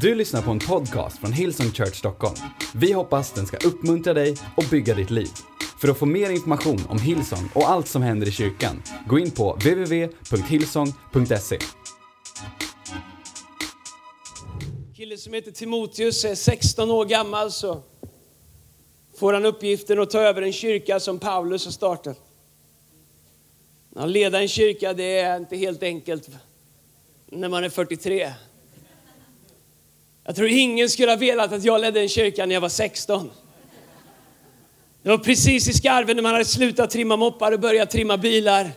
Du lyssnar på en podcast från Hillsong Church Stockholm. Vi hoppas den ska uppmuntra dig och bygga ditt liv. För att få mer information om Hillsong och allt som händer i kyrkan, gå in på www.hillsong.se. kille som heter Timoteus är 16 år gammal så får han uppgiften att ta över en kyrka som Paulus har startat. Att leda en kyrka det är inte helt enkelt när man är 43. Jag tror ingen skulle ha velat att jag ledde en kyrka när jag var 16. Det var precis i skarven när man hade slutat trimma moppar och börjat trimma bilar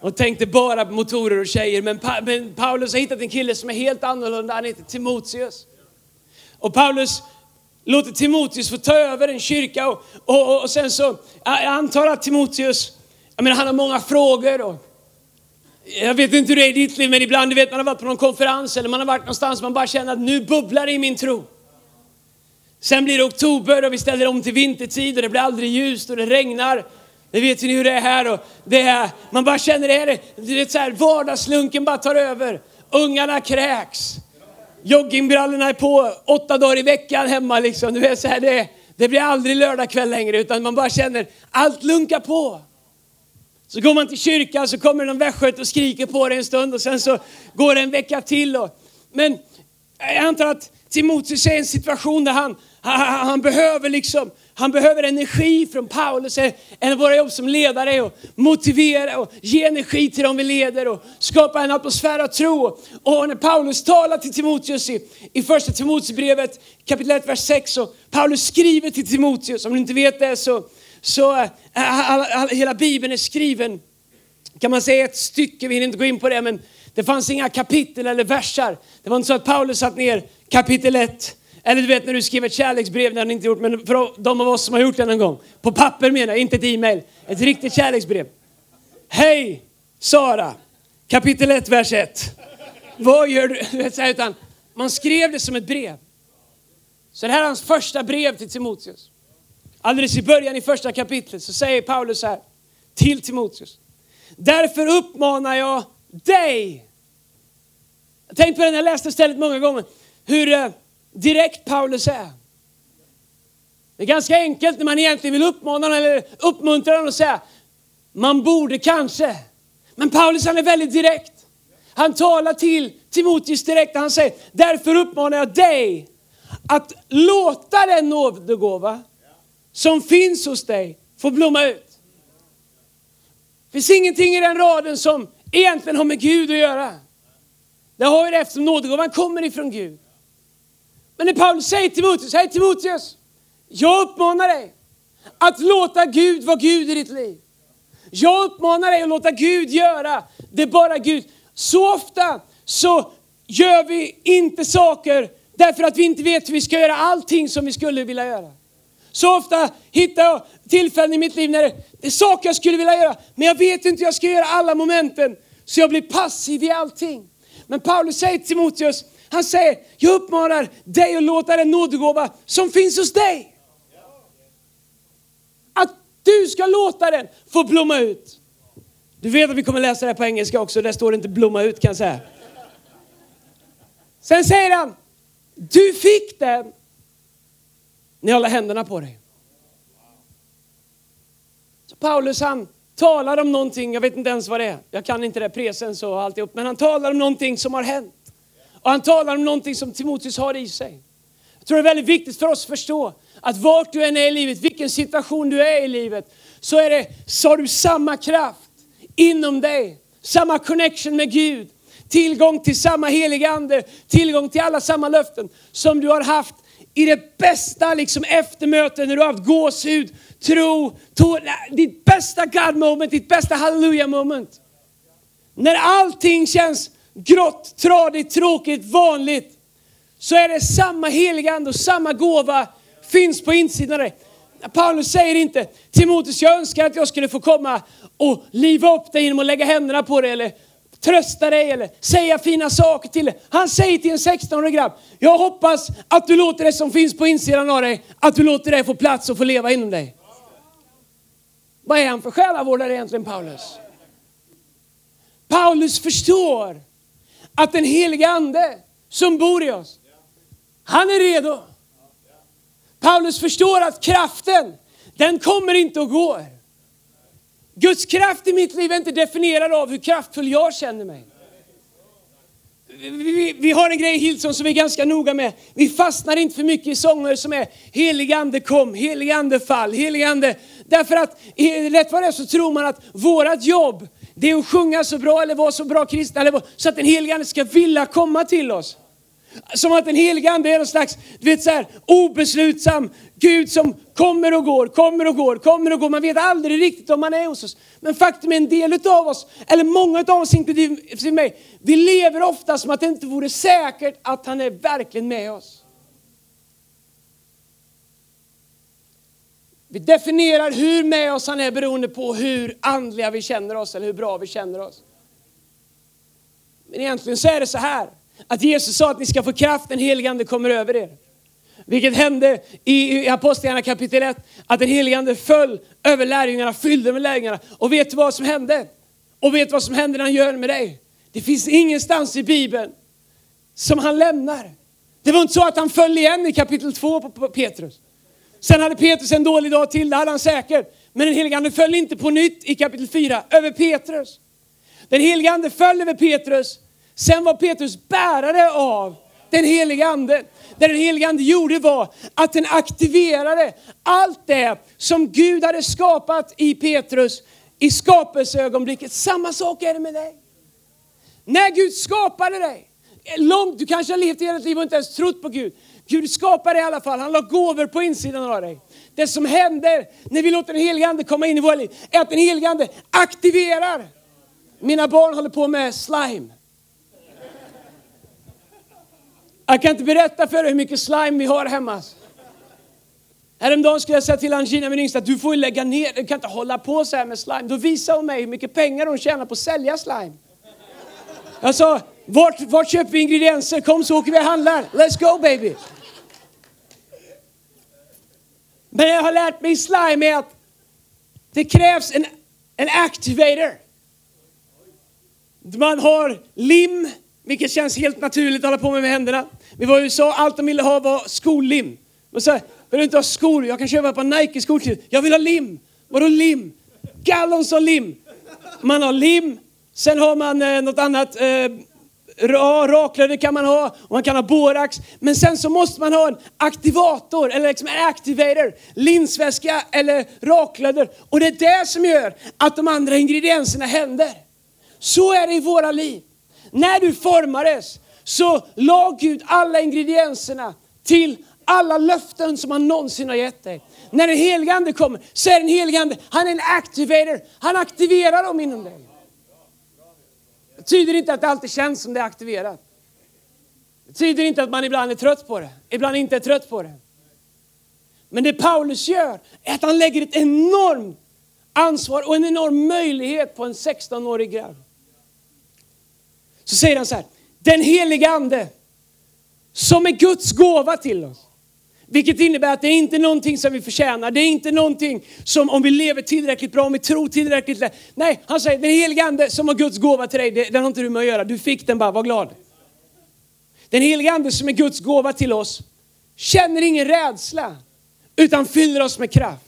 och tänkte bara på motorer och tjejer. Men, pa men Paulus har hittat en kille som är helt annorlunda. Han heter Timoteus. Och Paulus låter Timoteus få ta över en kyrka och, och, och sen så, jag antar att Timoteus, jag menar han har många frågor och jag vet inte hur det är i ditt liv, men ibland du vet man har varit på någon konferens eller man har varit någonstans man bara känner att nu bubblar det i min tro. Sen blir det oktober och vi ställer om till vintertid och det blir aldrig ljust och det regnar. Det vet ni hur det är här och det är, man bara känner det här, det är så här, vardagslunken bara tar över. Ungarna kräks. Joggingbrallorna är på åtta dagar i veckan hemma liksom. Du vet så här, det, det blir aldrig lördagkväll längre utan man bara känner allt lunkar på. Så går man till kyrkan så kommer någon västgöte och skriker på dig en stund och sen så går det en vecka till. Och, men jag antar att Timoteus är i en situation där han, han, han, behöver liksom, han behöver energi från Paulus. En av våra jobb som ledare är att motivera och ge energi till dem vi leder och skapa en atmosfär av tro. Och när Paulus talar till Timoteus i, i första Timoteusbrevet kapitel 1, vers 6, Och Paulus skriver till Timoteus, om du inte vet det så så eh, all, all, hela Bibeln är skriven, kan man säga ett stycke, vi hinner inte gå in på det, men det fanns inga kapitel eller versar. Det var inte så att Paulus satt ner kapitel 1, eller du vet när du skriver ett kärleksbrev, det har ni inte gjort, men för de av oss som har gjort det någon gång, på papper menar jag, inte ett e-mail, ett riktigt kärleksbrev. Hej Sara, kapitel 1, vers 1. Vad gör du? Utan man skrev det som ett brev. Så det här är hans första brev till Timoteus. Alldeles i början i första kapitlet så säger Paulus här till Timoteus. Därför uppmanar jag dig. Jag på det när jag läste stället många gånger. Hur eh, direkt Paulus är. Det är ganska enkelt när man egentligen vill uppmana någon eller uppmuntra någon och säga man borde kanske. Men Paulus han är väldigt direkt. Han talar till Timoteus direkt och han säger därför uppmanar jag dig att låta den nådegåva finns hos dig får blomma ut. Det finns ingenting i den raden som egentligen har med Gud att göra. Det har ju det eftersom nådegåvan kommer ifrån Gud. Men när Paulus säger till Timoteus, hej Timoteus, jag uppmanar dig att låta Gud vara Gud i ditt liv. Jag uppmanar dig att låta Gud göra det bara Gud. Så ofta så gör vi inte saker därför att vi inte vet hur vi ska göra allting som vi skulle vilja göra. Så ofta hittar jag tillfällen i mitt liv när det, är saker jag skulle vilja göra, men jag vet inte hur jag ska göra alla momenten. Så jag blir passiv i allting. Men Paulus säger till Timoteus, han säger, jag uppmanar dig att låta den nådegåva som finns hos dig. Att du ska låta den få blomma ut. Du vet att vi kommer läsa det här på engelska också, där står det inte blomma ut kan jag säga. Sen säger han, du fick den ni håller händerna på dig. Så Paulus han talar om någonting, jag vet inte ens vad det är. Jag kan inte det, presens och alltihop. Men han talar om någonting som har hänt. Och han talar om någonting som Timoteus har i sig. Jag tror det är väldigt viktigt för oss att förstå att vart du än är i livet, vilken situation du är i livet, så, är det, så har du samma kraft inom dig. Samma connection med Gud. Tillgång till samma heliga ande, tillgång till alla samma löften som du har haft i det bästa liksom eftermötet när du har haft gåshud, tro, tår, ditt bästa God moment, ditt bästa halleluja moment. När allting känns grått, tradigt, tråkigt, vanligt. Så är det samma heliga ande och samma gåva finns på insidan av dig. Paulus säger inte Timoteus, jag önskar att jag skulle få komma och liva upp dig genom att lägga händerna på dig eller trösta dig eller säga fina saker till dig. Han säger till en 16-årig grabb, jag hoppas att du låter det som finns på insidan av dig, att du låter det få plats och få leva inom dig. Vad är han för själavårdare egentligen Paulus? Paulus förstår att den heliga ande som bor i oss Han är redo. Paulus förstår att kraften, den kommer inte och går. Guds kraft i mitt liv är inte definierad av hur kraftfull jag känner mig. Vi, vi, har en grej i Hillsong som vi är ganska noga med. Vi fastnar inte för mycket i sånger som är helig ande kom, helig ande fall, helig ande. Därför att rätt vad det är så tror man att vårat jobb det är att sjunga så bra eller vara så bra kristna eller så att den helige ande ska vilja komma till oss. Som att den helige ande är någon slags, du vet så här, obeslutsam Gud som kommer och går, kommer och går, kommer och går. Man vet aldrig riktigt om man är hos oss. Men faktum är en del av oss, eller många av oss inklusive mig, vi lever ofta som att det inte vore säkert att han är verkligen med oss. Vi definierar hur med oss han är beroende på hur andliga vi känner oss eller hur bra vi känner oss. Men egentligen så är det så här att Jesus sa att ni ska få kraft, den helige ande kommer över er. Vilket hände i Apostlagärningarna kapitel 1, att den helige ande föll över lärjungarna, fyllde med lärjungarna. Och vet du vad som hände? Och vet du vad som händer när han gör med dig? Det finns ingenstans i Bibeln som han lämnar. Det var inte så att han föll igen i kapitel 2 på Petrus. Sen hade Petrus en dålig dag till, det hade han säkert. Men den helige ande föll inte på nytt i kapitel 4 över Petrus. Den helige ande föll över Petrus. Sen var Petrus bärare av den helige ande. Det den helige ande gjorde var att den aktiverade allt det som Gud hade skapat i Petrus i skapelseögonblicket. Samma sak är det med dig. När Gud skapade dig, långt, du kanske har levt hela ditt liv och inte ens trott på Gud. Gud skapade i alla fall, han la gåvor på insidan av dig. Det som händer när vi låter den helige Ande komma in i våra liv är att den helige Ande aktiverar. Mina barn håller på med slime. Jag kan inte berätta för dig hur mycket slime vi har hemma. Häromdagen skulle jag säga till Angina, min yngsta, att du får ju lägga ner, du kan inte hålla på så här med slime. Då visade hon mig hur mycket pengar hon tjänar på att sälja slime. Jag sa, vart, vart köper vi ingredienser? Kom så åker vi och handlar. Let's go baby! Men jag har lärt mig i slime är att det krävs en, en activator. Man har lim, vilket känns helt naturligt att hålla på med med händerna. Vi var i USA, allt de ville ha var skollim. De sa, vill du inte ha skor? Jag kan köpa ett par Nike-skor till Jag vill ha lim. Vadå lim? Gallons av lim. Man har lim, sen har man eh, något annat. Eh, raklödder kan man ha och man kan ha borax. Men sen så måste man ha en aktivator eller liksom en activator, linsväska eller raklödder. Och det är det som gör att de andra ingredienserna händer. Så är det i våra liv. När du formades så la Gud alla ingredienserna till alla löften som han någonsin har gett dig. När den helige Ande kommer så är den helige Ande, han är en activator. Han aktiverar dem inom dig. Det betyder inte att det alltid känns som det är aktiverat. Det betyder inte att man ibland är trött på det, ibland inte är trött på det. Men det Paulus gör är att han lägger ett enormt ansvar och en enorm möjlighet på en 16-årig grabb. Så säger han så här, den heliga ande som är Guds gåva till oss. Vilket innebär att det är inte någonting som vi förtjänar. Det är inte någonting som om vi lever tillräckligt bra, om vi tror tillräckligt lätt. Nej, han säger den heliga ande som har Guds gåva till dig, den har inte du med att göra. Du fick den bara, var glad. Den heliga ande som är Guds gåva till oss känner ingen rädsla utan fyller oss med kraft.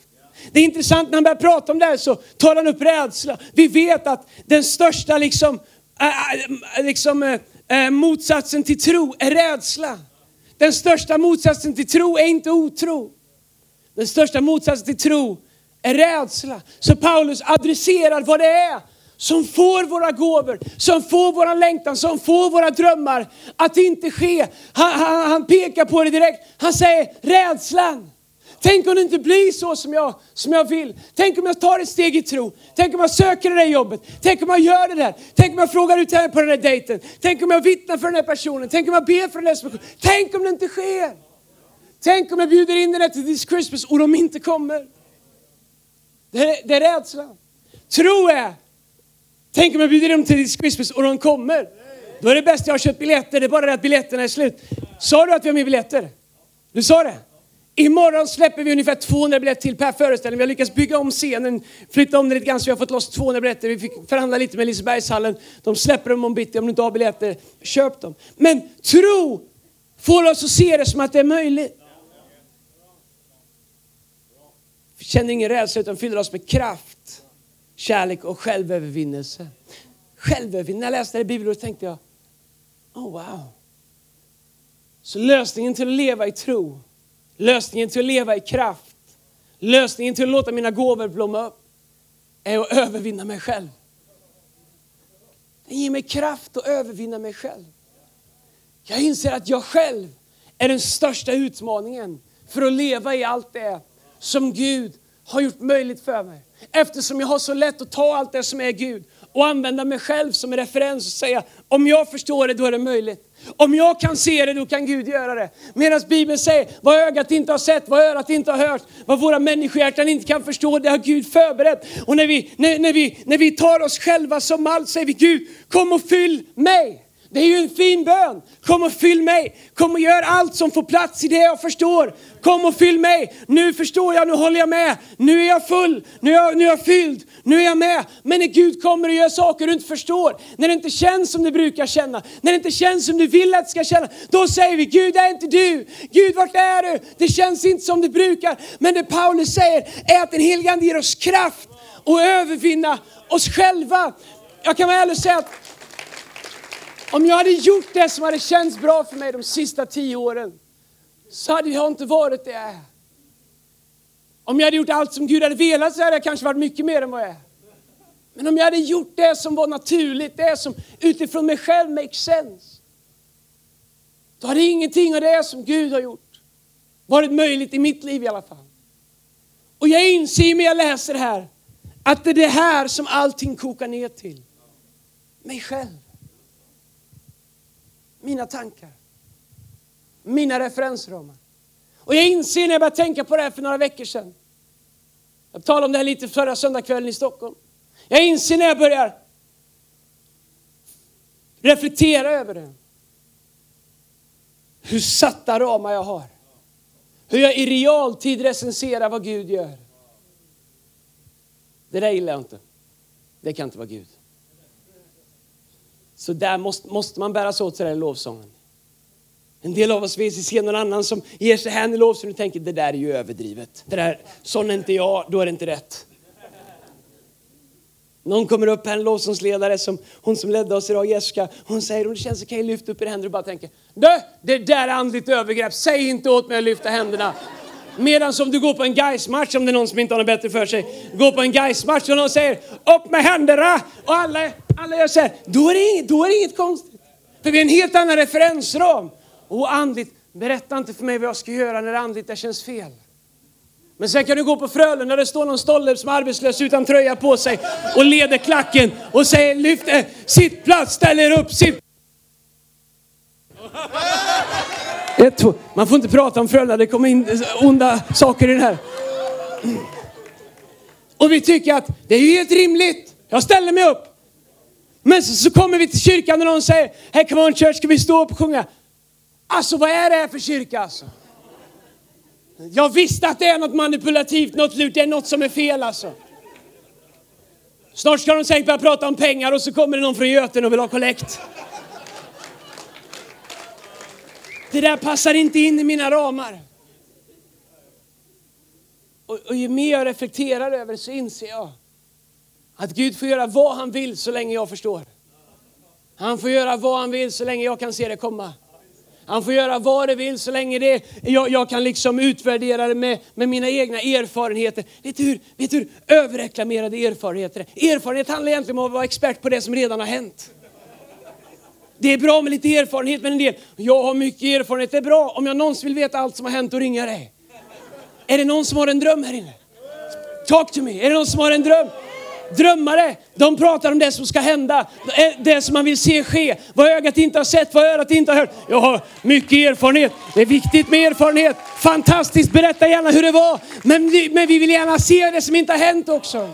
Det är intressant när han börjar prata om det här så tar han upp rädsla. Vi vet att den största liksom, äh, liksom äh, Eh, motsatsen till tro är rädsla. Den största motsatsen till tro är inte otro. Den största motsatsen till tro är rädsla. Så Paulus adresserar vad det är som får våra gåvor, som får våra längtan, som får våra drömmar att inte ske. Han, han, han pekar på det direkt. Han säger rädslan. Tänk om det inte blir så som jag, som jag vill. Tänk om jag tar ett steg i tro. Tänk om jag söker det där jobbet. Tänk om jag gör det där. Tänk om jag frågar ut henne på den där dejten. Tänk om jag vittnar för den här personen. Tänk om jag ber för den här personen. Tänk om det inte sker. Tänk om jag bjuder in den där till this Christmas och de inte kommer. Det är, det är rädslan. Tro är, tänk om jag bjuder in dem till this Christmas och de kommer. Då är det bäst jag har köpt biljetter, det är bara det att biljetterna är slut. Sa du att vi har mer biljetter? Du sa det? Imorgon släpper vi ungefär 200 biljetter till per föreställning. Vi har lyckats bygga om scenen, flytta om den lite grann så vi har fått loss 200 biljetter. Vi fick förhandla lite med Lisebergshallen. De släpper dem om bitti om du inte har biljetter. Köp dem. Men tro Får oss att se det som att det är möjligt. Vi känner ingen rädsla utan fyller oss med kraft, kärlek och självövervinnelse. Självövervinnelse. När jag läste det i Bibeln tänkte jag, oh wow. Så lösningen till att leva i tro, lösningen till att leva i kraft, lösningen till att låta mina gåvor blomma upp är att övervinna mig själv. Den ger mig kraft att övervinna mig själv. Jag inser att jag själv är den största utmaningen för att leva i allt det som Gud har gjort möjligt för mig. Eftersom jag har så lätt att ta allt det som är Gud och använda mig själv som referens och säga om jag förstår det då är det möjligt. Om jag kan se det då kan Gud göra det. Medan Bibeln säger vad ögat inte har sett, vad örat inte har hört, vad våra människohjärtan inte kan förstå, det har Gud förberett. Och när vi, när, när vi, när vi tar oss själva som allt säger vi Gud kom och fyll mig. Det är ju en fin bön. Kom och fyll mig. Kom och gör allt som får plats i det jag förstår. Kom och fyll mig. Nu förstår jag, nu håller jag med. Nu är jag full, nu är jag, nu är jag fylld, nu är jag med. Men när Gud kommer och gör saker du inte förstår, när det inte känns som det brukar känna, när det inte känns som du vill att det ska känna, då säger vi Gud det är inte du. Gud vart är du? Det känns inte som det brukar. Men det Paulus säger är att den helige Ande ger oss kraft att övervinna oss själva. Jag kan vara ärlig och säga att om jag hade gjort det som hade känts bra för mig de sista tio åren, så hade jag inte varit det jag är. Om jag hade gjort allt som Gud hade velat så hade jag kanske varit mycket mer än vad jag är. Men om jag hade gjort det som var naturligt, det som utifrån mig själv makes sense. Då hade ingenting av det som Gud har gjort varit möjligt i mitt liv i alla fall. Och jag inser när jag läser det här, att det är det här som allting kokar ner till. Mig själv mina tankar, mina referensramar. Och jag inser när jag började tänka på det här för några veckor sedan. Jag talade om det här lite förra söndagskvällen i Stockholm. Jag inser när jag börjar reflektera över det. Hur satta ramar jag har. Hur jag i realtid recenserar vad Gud gör. Det där gillar jag inte. Det kan inte vara Gud. Så där måste, måste man bäras sig åt sådär i lovsången. En del av oss vill se någon annan som ger sig hän i lovsången och tänker det där är ju överdrivet. Det där, sån är inte jag, då är det inte rätt. Någon kommer upp här, en lovsångsledare, som, hon som ledde oss idag, Jessica, hon säger hon känns okej, lyft upp era händer och bara tänker, du, det där är andligt övergrepp, säg inte åt mig att lyfta händerna. Medan om du går på en Gais-match, om det är någon som inte har något bättre för sig, går på en Gais-match och någon säger upp med händerna och alla, alla gör så här, då är, det inget, då är det inget konstigt. För vi har en helt annan referensram. Och andligt, berätta inte för mig vad jag ska göra när det andligt det känns fel. Men sen kan du gå på Frölunda där det står någon stolle som är arbetslös utan tröja på sig och leder klacken och säger lyft, eh, sitt sittplats, ställ er upp, sitt. Ett, Man får inte prata om Frölunda, det kommer in eh, onda saker i det här. Och vi tycker att det är ju helt rimligt. Jag ställer mig upp. Men så, så kommer vi till kyrkan och någon säger, Hey come on church, ska vi stå upp och sjunga? Alltså vad är det här för kyrka alltså? Jag visste att det är något manipulativt, något lurt, det är något som är fel alltså. Snart ska de säkert börja prata om pengar och så kommer det någon från Göten och vill ha kollekt. Det där passar inte in i mina ramar. Och, och ju mer jag reflekterar över det så inser jag att Gud får göra vad han vill så länge jag förstår. Han får göra vad han vill så länge jag kan se det komma. Han får göra vad det vill så länge det, jag, jag kan liksom utvärdera det med, med mina egna erfarenheter. Vet du, hur, vet du hur överreklamerade erfarenheter är? Erfarenhet handlar egentligen om att vara expert på det som redan har hänt. Det är bra med lite erfarenhet, men en del, jag har mycket erfarenhet. Det är bra om jag någonsin vill veta allt som har hänt och ringa dig. Är det någon som har en dröm här inne? Talk to me. Är det någon som har en dröm? Drömmare, de pratar om det som ska hända, det som man vill se ske. Vad ögat inte har sett, vad örat inte har hört. Jag har mycket erfarenhet. Det är viktigt med erfarenhet. Fantastiskt, berätta gärna hur det var. Men, men vi vill gärna se det som inte har hänt också.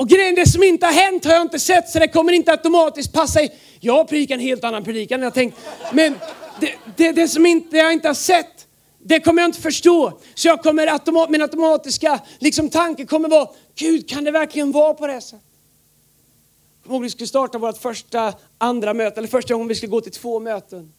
Och grejen, det som inte har hänt har jag inte sett så det kommer inte automatiskt passa i. Jag predikar en helt annan predikan än jag tänkt. Men det, det, det som inte, jag inte har sett, det kommer jag inte förstå. Så jag kommer automat, min automatiska liksom, tanke kommer vara, Gud kan det verkligen vara på det sättet? Jag vi skulle starta vårt första andra möte, eller första gången vi skulle gå till två möten.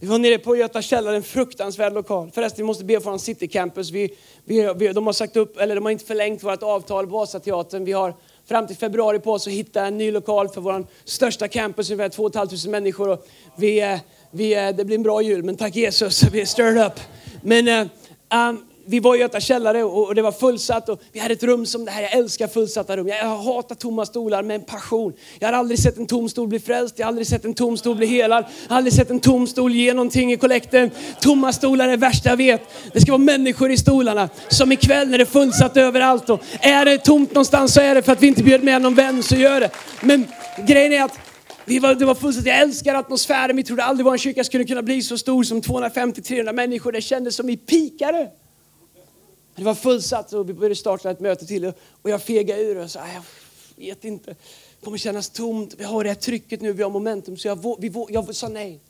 Vi var nere på Göta källare, en fruktansvärd lokal. Förresten, vi måste be för en City Campus. Vi, vi, vi, de har sagt upp, eller de har inte förlängt vårt avtal på Vasateatern. Vi har fram till februari på oss att hitta en ny lokal för vår största campus, ungefär 2 500 människor. Och vi, vi, det blir en bra jul, men tack Jesus, vi är stirred up. Men eh, um, vi var i Göta källare och det var fullsatt och vi hade ett rum som det här, jag älskar fullsatta rum. Jag hatar tomma stolar med en passion. Jag har aldrig sett en tom stol bli frälst, jag har aldrig sett en tom stol bli helad, jag har aldrig sett en tom stol ge någonting i kollekten. Tomma stolar är det värsta jag vet. Det ska vara människor i stolarna, som ikväll när det är fullsatt överallt. Och är det tomt någonstans så är det för att vi inte bjöd med någon vän, så gör det. Men grejen är att vi var, det var fullständigt, jag älskar atmosfären. Vi trodde aldrig vår kyrka skulle kunna bli så stor som 250-300 människor. Det kändes som vi pikade. Det var fullsatt och vi började starta ett möte till och jag fegade ur och sa, jag vet inte, det kommer kännas tomt. Vi har det här trycket nu, vi har momentum. Så jag, vi, jag sa nej.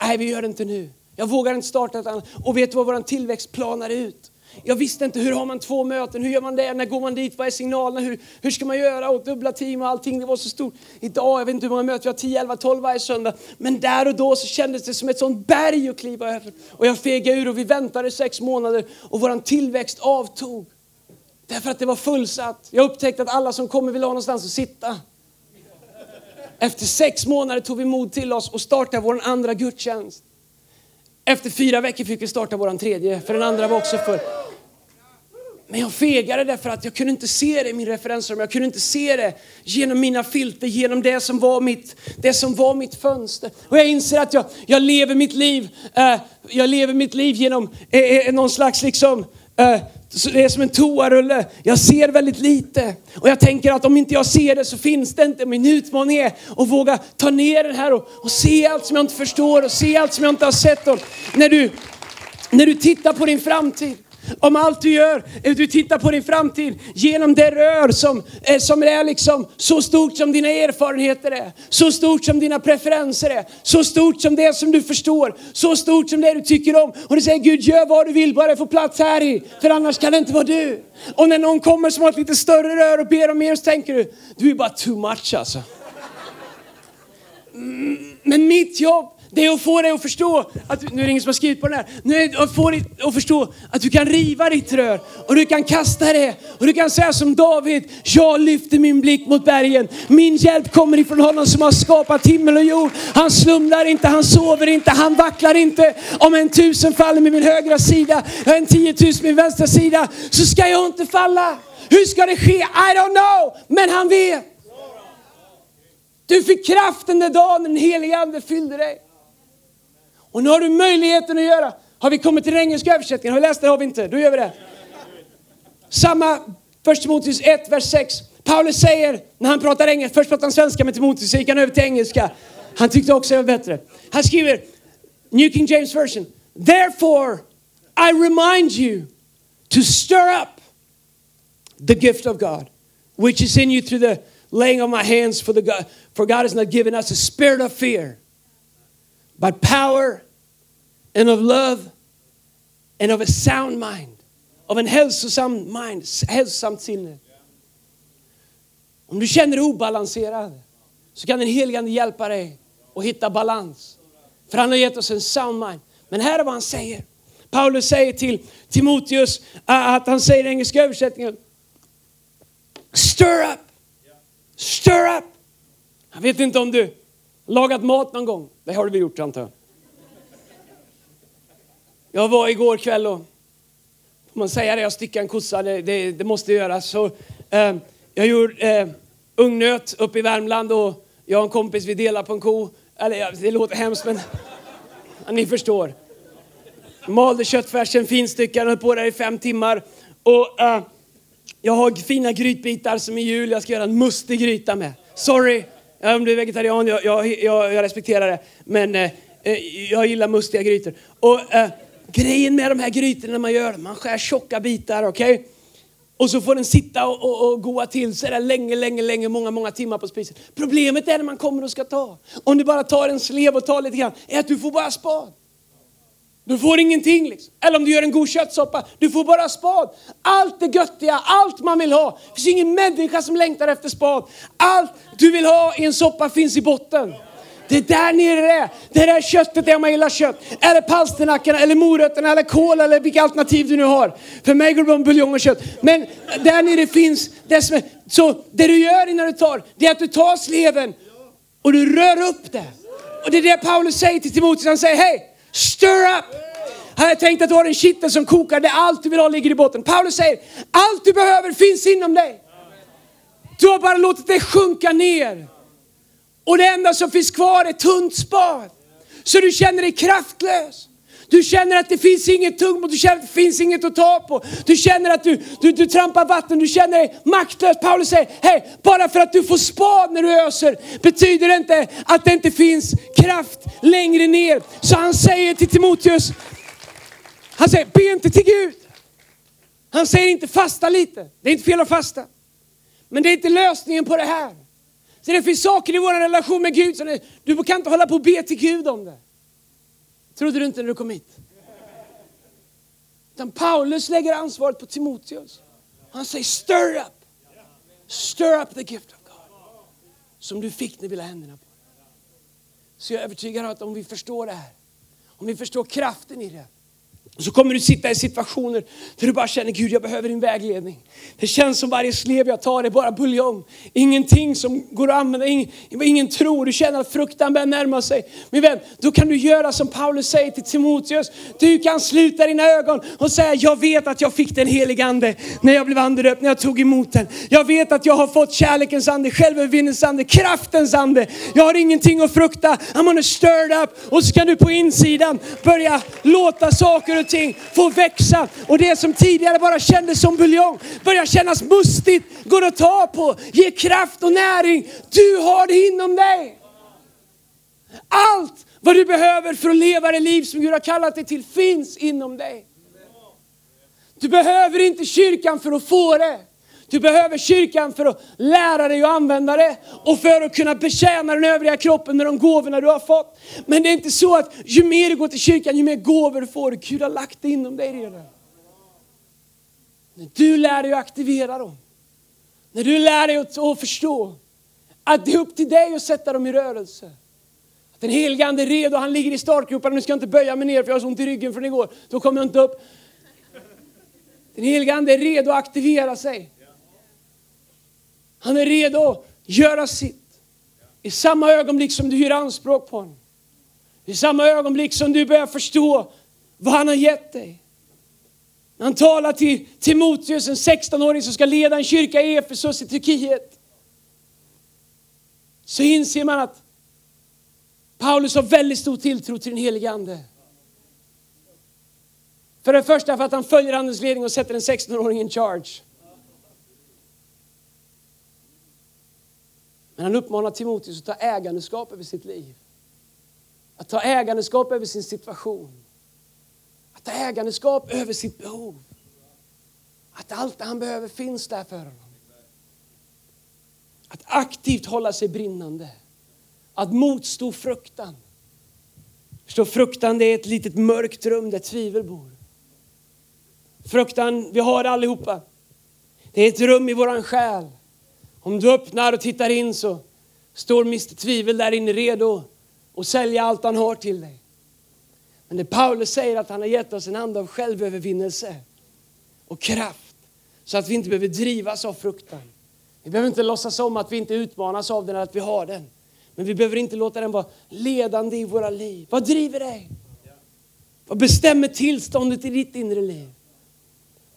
Nej, vi gör det inte nu. Jag vågar inte starta ett annat. Och vet du vad vår tillväxt planar ut? Jag visste inte, hur har man två möten? Hur gör man det? När går man dit? Vad är signalerna? Hur, hur ska man göra? Och dubbla team och allting. Det var så stort. Idag, jag vet inte hur många möten vi har, 10, 11, 12 varje söndag. Men där och då så kändes det som ett sånt berg att kliva över. Och jag fegade ur och vi väntade sex månader och vår tillväxt avtog. Därför att det var fullsatt. Jag upptäckte att alla som kommer vill ha någonstans att sitta. Efter sex månader tog vi mod till oss och startade vår andra gudstjänst. Efter fyra veckor fick vi starta vår tredje, för den andra var också full. Men jag fegade därför att jag kunde inte se det i min referensrum. Jag kunde inte se det genom mina filter, genom det som var mitt, det som var mitt fönster. Och jag inser att jag, jag lever mitt liv, eh, jag lever mitt liv genom eh, eh någon slags liksom, eh, det är som en toarulle. Jag ser väldigt lite. Och jag tänker att om inte jag ser det så finns det inte. Min utmaning är att våga ta ner den här och, och se allt som jag inte förstår och se allt som jag inte har sett. Och när, du, när du tittar på din framtid om allt du gör, du tittar på din framtid genom det rör som, eh, som är liksom så stort som dina erfarenheter är, så stort som dina preferenser är, så stort som det som du förstår, så stort som det du tycker om. Och du säger Gud gör vad du vill, bara få plats här i, för annars kan det inte vara du. Och när någon kommer som har ett lite större rör och ber om mer så tänker du, du är bara too much alltså. Mm, men mitt jobb det är att få dig att förstå, att, nu är det ingen som har skrivit på den här, nu är det att få dig att förstå att du kan riva ditt rör och du kan kasta det och du kan säga som David, jag lyfter min blick mot bergen. Min hjälp kommer ifrån honom som har skapat himmel och jord. Han slumrar inte, han sover inte, han vacklar inte. Om en tusen faller med min högra sida, en tiotusen med min vänstra sida, så ska jag inte falla. Hur ska det ske? I don't know, men han vet. Du fick kraften den dagen den helige Ande fyllde dig. Och nu har du möjligheten att göra. Har vi kommit till den engelska översättningen? Har vi läst det? Har vi inte? Då gör vi det. Samma, först Timoteus 1, vers 6. Paulus säger, när han pratar engelska, först pratar han svenska med Timoteus, så gick han över till engelska. Han tyckte också det var bättre. Han skriver, New King James version. Therefore I remind you to stir up the gift of God, which is in you through the laying of my hands for the God, for God has not given us a spirit of fear, but power and of love and of a sound mind. Av en hälsosam mind, hälsosamt sinne. Om du känner dig obalanserad så kan den helige Ande hjälpa dig att hitta balans. För han har gett oss en sound mind. Men här är vad han säger. Paulus säger till Timoteus att han säger i engelska översättningen. Stir up! Stir up! Jag vet inte om du lagat mat någon gång. Det har du väl gjort antar jag. Jag var igår kväll och, får man säga det, jag stickade en kossa, det, det, det måste göras. Så, eh, jag gjorde eh, ungnöt uppe i Värmland och jag och en kompis vi delar på en ko. Eller det låter hemskt men ja, ni förstår. Malde köttfärsen finstyckad, höll på där i fem timmar. Och eh, jag har fina grytbitar som i jul, jag ska göra en mustig gryta med. Sorry om du är vegetarian, jag, jag, jag, jag respekterar det. Men eh, eh jag gillar mustiga grytor. Och eh, grejen med de här grytorna man gör man skär tjocka bitar, okej? Okay? Och så får den sitta och, och, och goa till sig där länge, länge, länge, många, många timmar på spisen. Problemet är när man kommer och ska ta. Om du bara tar en slev och tar lite grann, är att du får bara spad. Du får ingenting. Liksom. Eller om du gör en god köttsoppa, du får bara spad. Allt det göttiga, allt man vill ha. Det finns ingen människa som längtar efter spad. Allt du vill ha i en soppa finns i botten. Det är där nere det är. Det där köttet är om man gillar kött. Eller palsternackorna, eller morötterna, eller kål, eller vilka alternativ du nu har. För mig går det bra med buljong och kött. Men där nere finns det som är, Så det du gör innan du tar, det är att du tar sleven och du rör upp det. Och det är det Paulus säger till Timoteus. Han säger, hej, stir up. Har jag tänkt att du har en kittel som kokar där allt du vill ha ligger i botten. Paulus säger, allt du behöver finns inom dig. Du har bara låtit det sjunka ner. Och det enda som finns kvar är tunt spad. Så du känner dig kraftlös. Du känner att det finns inget tungt, du känner att det finns inget att ta på. Du känner att du, du, du trampar vatten, du känner dig maktlös. Paulus säger, hej, bara för att du får spad när du öser betyder det inte att det inte finns kraft längre ner. Så han säger till Timoteus, han säger, be inte till Gud. Han säger inte fasta lite. Det är inte fel att fasta. Men det är inte lösningen på det här. Så det finns saker i vår relation med Gud som du kan inte hålla på och be till Gud om det. Trodde du inte när du kom hit? Utan Paulus lägger ansvaret på Timoteus. Han säger stir up. Stir up the gift of God. Som du fick när vi la händerna på Så jag är övertygad om att om vi förstår det här, om vi förstår kraften i det, och så kommer du sitta i situationer där du bara känner Gud jag behöver din vägledning. Det känns som varje slev jag tar är bara buljong. Ingenting som går att använda, ingen, ingen tro. Du känner att fruktan börjar närma sig. Min vän, då kan du göra som Paulus säger till Timoteus. Du kan sluta dina ögon och säga jag vet att jag fick den helige ande när jag blev andedöpt, när jag tog emot den. Jag vet att jag har fått kärlekens ande, självövervinnelsens ande, kraftens ande. Jag har ingenting att frukta. I'm gonna stirred up. Och så kan du på insidan börja låta saker och ting får växa. Och det som tidigare bara kändes som buljong börjar kännas mustigt, går att ta på, ger kraft och näring. Du har det inom dig. Allt vad du behöver för att leva det liv som Gud har kallat dig till finns inom dig. Du behöver inte kyrkan för att få det. Du behöver kyrkan för att lära dig att använda det och för att kunna betjäna den övriga kroppen med de gåvorna du har fått. Men det är inte så att ju mer du går till kyrkan, ju mer gåvor du får. Gud har lagt det inom dig redan. När du lär dig att aktivera dem, när du lär dig att förstå att det är upp till dig att sätta dem i rörelse. Att den helige Ande är redo, han ligger i startgroparna. Nu ska jag inte böja mig ner för jag har så ont i ryggen från igår. Då kommer jag inte upp. Den helige Ande är redo att aktivera sig. Han är redo att göra sitt. I samma ögonblick som du gör anspråk på honom. I samma ögonblick som du börjar förstå vad han har gett dig. Han talar till Timoteus, en 16-åring som ska leda en kyrka i Efesus i Turkiet. Så inser man att Paulus har väldigt stor tilltro till den helige Ande. För det första för att han följer Andens ledning och sätter en 16-åring in charge. Men han uppmanar Timoteus att ta ägandeskap över sitt liv. Att ta ägandeskap över sin situation. Att ta ägandeskap över sitt behov. Att allt det han behöver finns där för honom. Att aktivt hålla sig brinnande. Att motstå fruktan. Förstå, fruktan det är ett litet mörkt rum där tvivel bor. Fruktan, vi har det allihopa. Det är ett rum i våran själ om du öppnar och tittar in så står Mr Tvivel där inne redo att sälja allt han har till dig. Men det Paulus säger att han har gett oss en ande av självövervinnelse och kraft så att vi inte behöver drivas av fruktan. Vi behöver inte låtsas om att vi inte utmanas av den eller att vi har den. Men vi behöver inte låta den vara ledande i våra liv. Vad driver dig? Vad bestämmer tillståndet i ditt inre liv?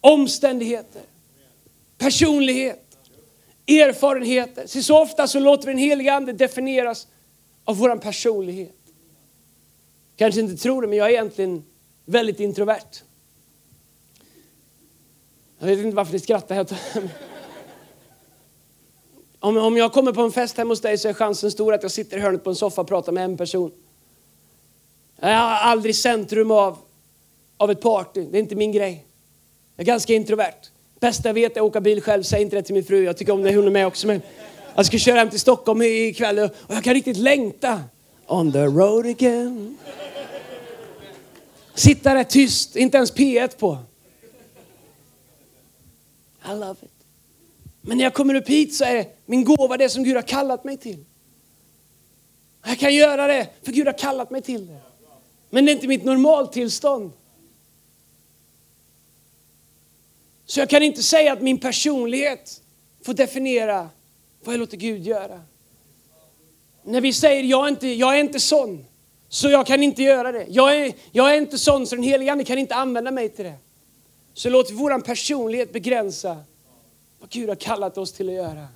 Omständigheter, personlighet, erfarenheter. Så, så ofta så låter vi den heliga ande definieras av vår personlighet. Kanske inte tror det, men jag är egentligen väldigt introvert. Jag vet inte varför ni skrattar. Om, om jag kommer på en fest hemma hos dig så är chansen stor att jag sitter i hörnet på en soffa och pratar med en person. Jag är aldrig centrum av, av ett party, det är inte min grej. Jag är ganska introvert. Bästa jag vet är att åka bil själv. Säg inte det till min fru. Jag tycker om när hon är med också. Men jag ska köra hem till Stockholm ikväll och jag kan riktigt längta. On the road again. Sitta där tyst, inte ens P1 på. I love it. Men när jag kommer upp hit så är min gåva det som Gud har kallat mig till. Jag kan göra det, för Gud har kallat mig till det. Men det är inte mitt normaltillstånd. Så jag kan inte säga att min personlighet får definiera vad jag låter Gud göra. När vi säger jag är inte, jag är inte sån, så jag kan inte göra det. Jag är, jag är inte sån så den helige Ande kan inte använda mig till det. Så låter vi vår personlighet begränsa vad Gud har kallat oss till att göra.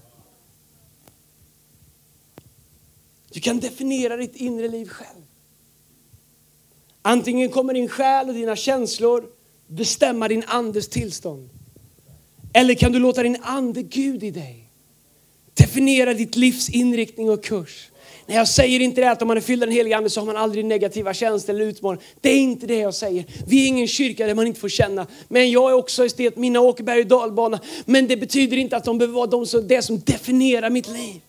Du kan definiera ditt inre liv själv. Antingen kommer din själ och dina känslor bestämma din andes tillstånd. Eller kan du låta din ande, Gud i dig, definiera ditt livs inriktning och kurs. Nej, jag säger inte det att om man är fylld av den helige Ande så har man aldrig negativa känslor eller utmaningar. Det är inte det jag säger. Vi är ingen kyrka där man inte får känna. Men jag är också estet, mina åker berg och dalbana. Men det betyder inte att de behöver vara de som, det som definierar mitt liv.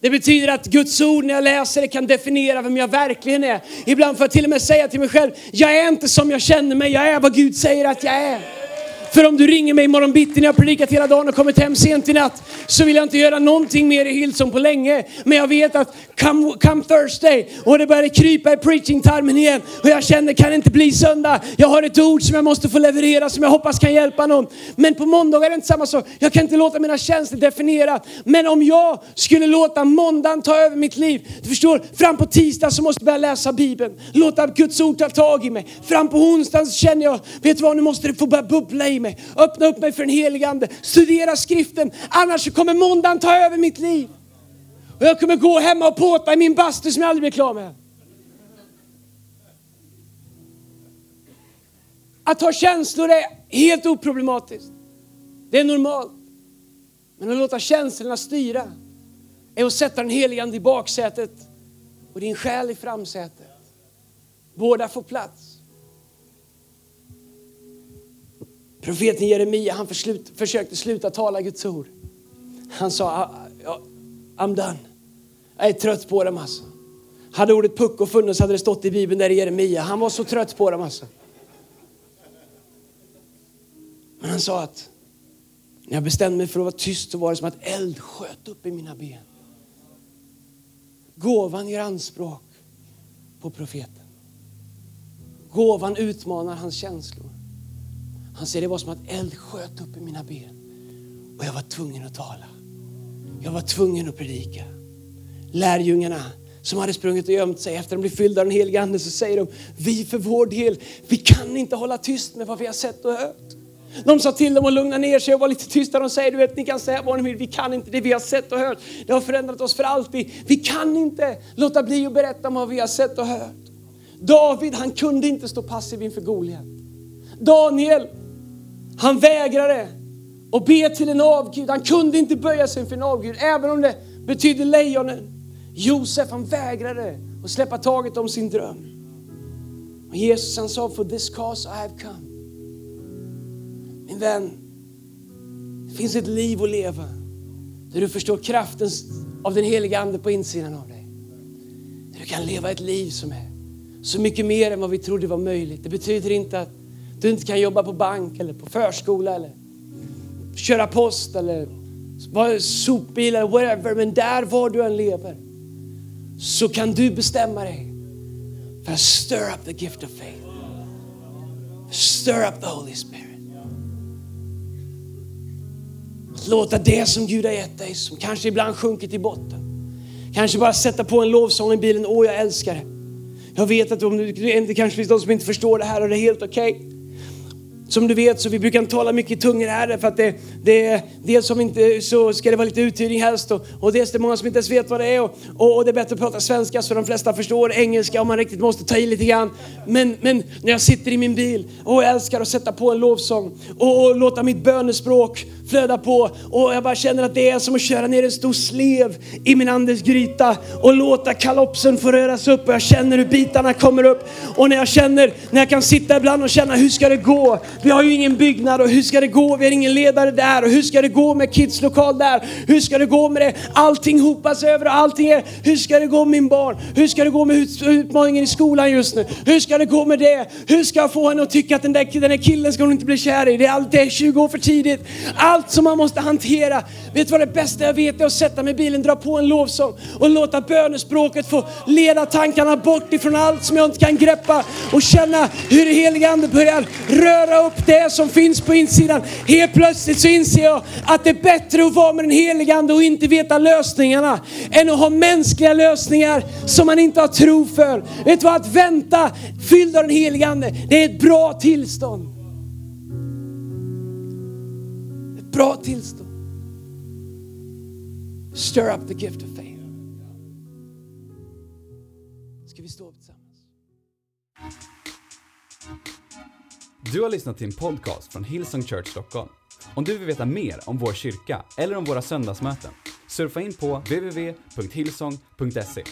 Det betyder att Guds ord när jag läser det kan definiera vem jag verkligen är. Ibland får jag till och med säga till mig själv, jag är inte som jag känner mig, jag är vad Gud säger att jag är. För om du ringer mig imorgon bitti när jag predikat hela dagen och kommit hem sent i natt så vill jag inte göra någonting mer i Hillsong på länge. Men jag vet att come, come Thursday och det börjar krypa i preaching-tarmen igen och jag känner kan det inte bli söndag. Jag har ett ord som jag måste få leverera som jag hoppas kan hjälpa någon. Men på måndag är det inte samma sak. Jag kan inte låta mina känslor definiera. Men om jag skulle låta måndagen ta över mitt liv. Du förstår, fram på tisdag så måste jag börja läsa Bibeln. Låta Guds ord ta tag i mig. Fram på onsdagen så känner jag, vet du vad, nu måste det få börja bubbla i i mig. Öppna upp mig för den helige Ande. Studera skriften. Annars kommer måndagen ta över mitt liv. Och jag kommer gå hemma och påta i min bastu som jag aldrig blir klar med. Att ha känslor är helt oproblematiskt. Det är normalt. Men att låta känslorna styra är att sätta den helige Ande i baksätet och din själ i framsätet. Båda får plats. Profeten Jeremia han förslut, försökte sluta tala Guds ord. Han sa, ah, I'm done. Jag är trött på dem alltså. Hade ordet pucko funnits hade det stått i Bibeln där i Jeremia. Han var så trött på dem alltså. Men han sa att när jag bestämde mig för att vara tyst så var det som att eld sköt upp i mina ben. Gåvan gör anspråk på profeten. Gåvan utmanar hans känslor. Han säger det var som att eld sköt upp i mina ben och jag var tvungen att tala. Jag var tvungen att predika. Lärjungarna som hade sprungit och gömt sig efter att de blev fyllda av den helige Ande så säger de, vi för vår del, vi kan inte hålla tyst med vad vi har sett och hört. De sa till dem att lugna ner sig och vara lite tysta. De säger, du vet, ni kan säga vad ni vill, vi kan inte det vi har sett och hört. Det har förändrat oss för alltid. Vi kan inte låta bli att berätta om vad vi har sett och hört. David, han kunde inte stå passiv inför Goliat. Daniel, han vägrade att be till en avgud. Han kunde inte böja sig för en avgud, även om det betydde lejonen. Josef han vägrade att släppa taget om sin dröm. Och Jesus han sa, for this cause I have come. Min vän, det finns ett liv att leva där du förstår kraften av den heliga Ande på insidan av dig. Där du kan leva ett liv som är så mycket mer än vad vi trodde var möjligt. Det betyder inte att du inte kan jobba på bank eller på förskola eller köra post eller vara sopbil eller whatever. Men där var du än lever så kan du bestämma dig för att stir up the gift of faith. Stir up the Holy Spirit. låta det som Gud har gett dig, som kanske ibland sjunkit i botten. Kanske bara sätta på en lovsång i bilen. Åh, jag älskar det. Jag vet att om det kanske finns de som inte förstår det här och det är helt okej. Okay. Som du vet så vi brukar inte tala mycket i tungor här för att det, det, dels som inte, så ska det vara lite uthyrning helst och, och dels det är många som inte ens vet vad det är och, och, och, det är bättre att prata svenska så de flesta förstår engelska om man riktigt måste ta i lite grann. Men, men när jag sitter i min bil och jag älskar att sätta på en lovsång och, och låta mitt bönespråk flöda på och jag bara känner att det är som att köra ner en stor slev i min andes gryta och låta kalopsen få röras upp och jag känner hur bitarna kommer upp och när jag känner, när jag kan sitta ibland och känna hur ska det gå? Vi har ju ingen byggnad och hur ska det gå? Vi har ingen ledare där och hur ska det gå med kidslokal där? Hur ska det gå med det? Allting hopas över och allting är, hur ska det gå med min barn? Hur ska det gå med utmaningen i skolan just nu? Hur ska det gå med det? Hur ska jag få henne att tycka att den där, den där killen ska hon inte bli kär i? Det är, allt, det är 20 år för tidigt. All allt som man måste hantera. Vet du vad det bästa jag vet är att sätta mig i bilen, dra på en lovsång och låta bönespråket få leda tankarna bort ifrån allt som jag inte kan greppa och känna hur heliga Ande börjar röra upp det som finns på insidan. Helt plötsligt så inser jag att det är bättre att vara med den heliga Ande och inte veta lösningarna än att ha mänskliga lösningar som man inte har tro för. Vet du vad? Att vänta fylld av den heliga Ande, det är ett bra tillstånd. Bra tillstånd. Stir up the gift of faith. Ska vi stå upp tillsammans? Du har lyssnat till en podcast från Hillsong Church Stockholm. Om du vill veta mer om vår kyrka eller om våra söndagsmöten, surfa in på www.hillsong.se.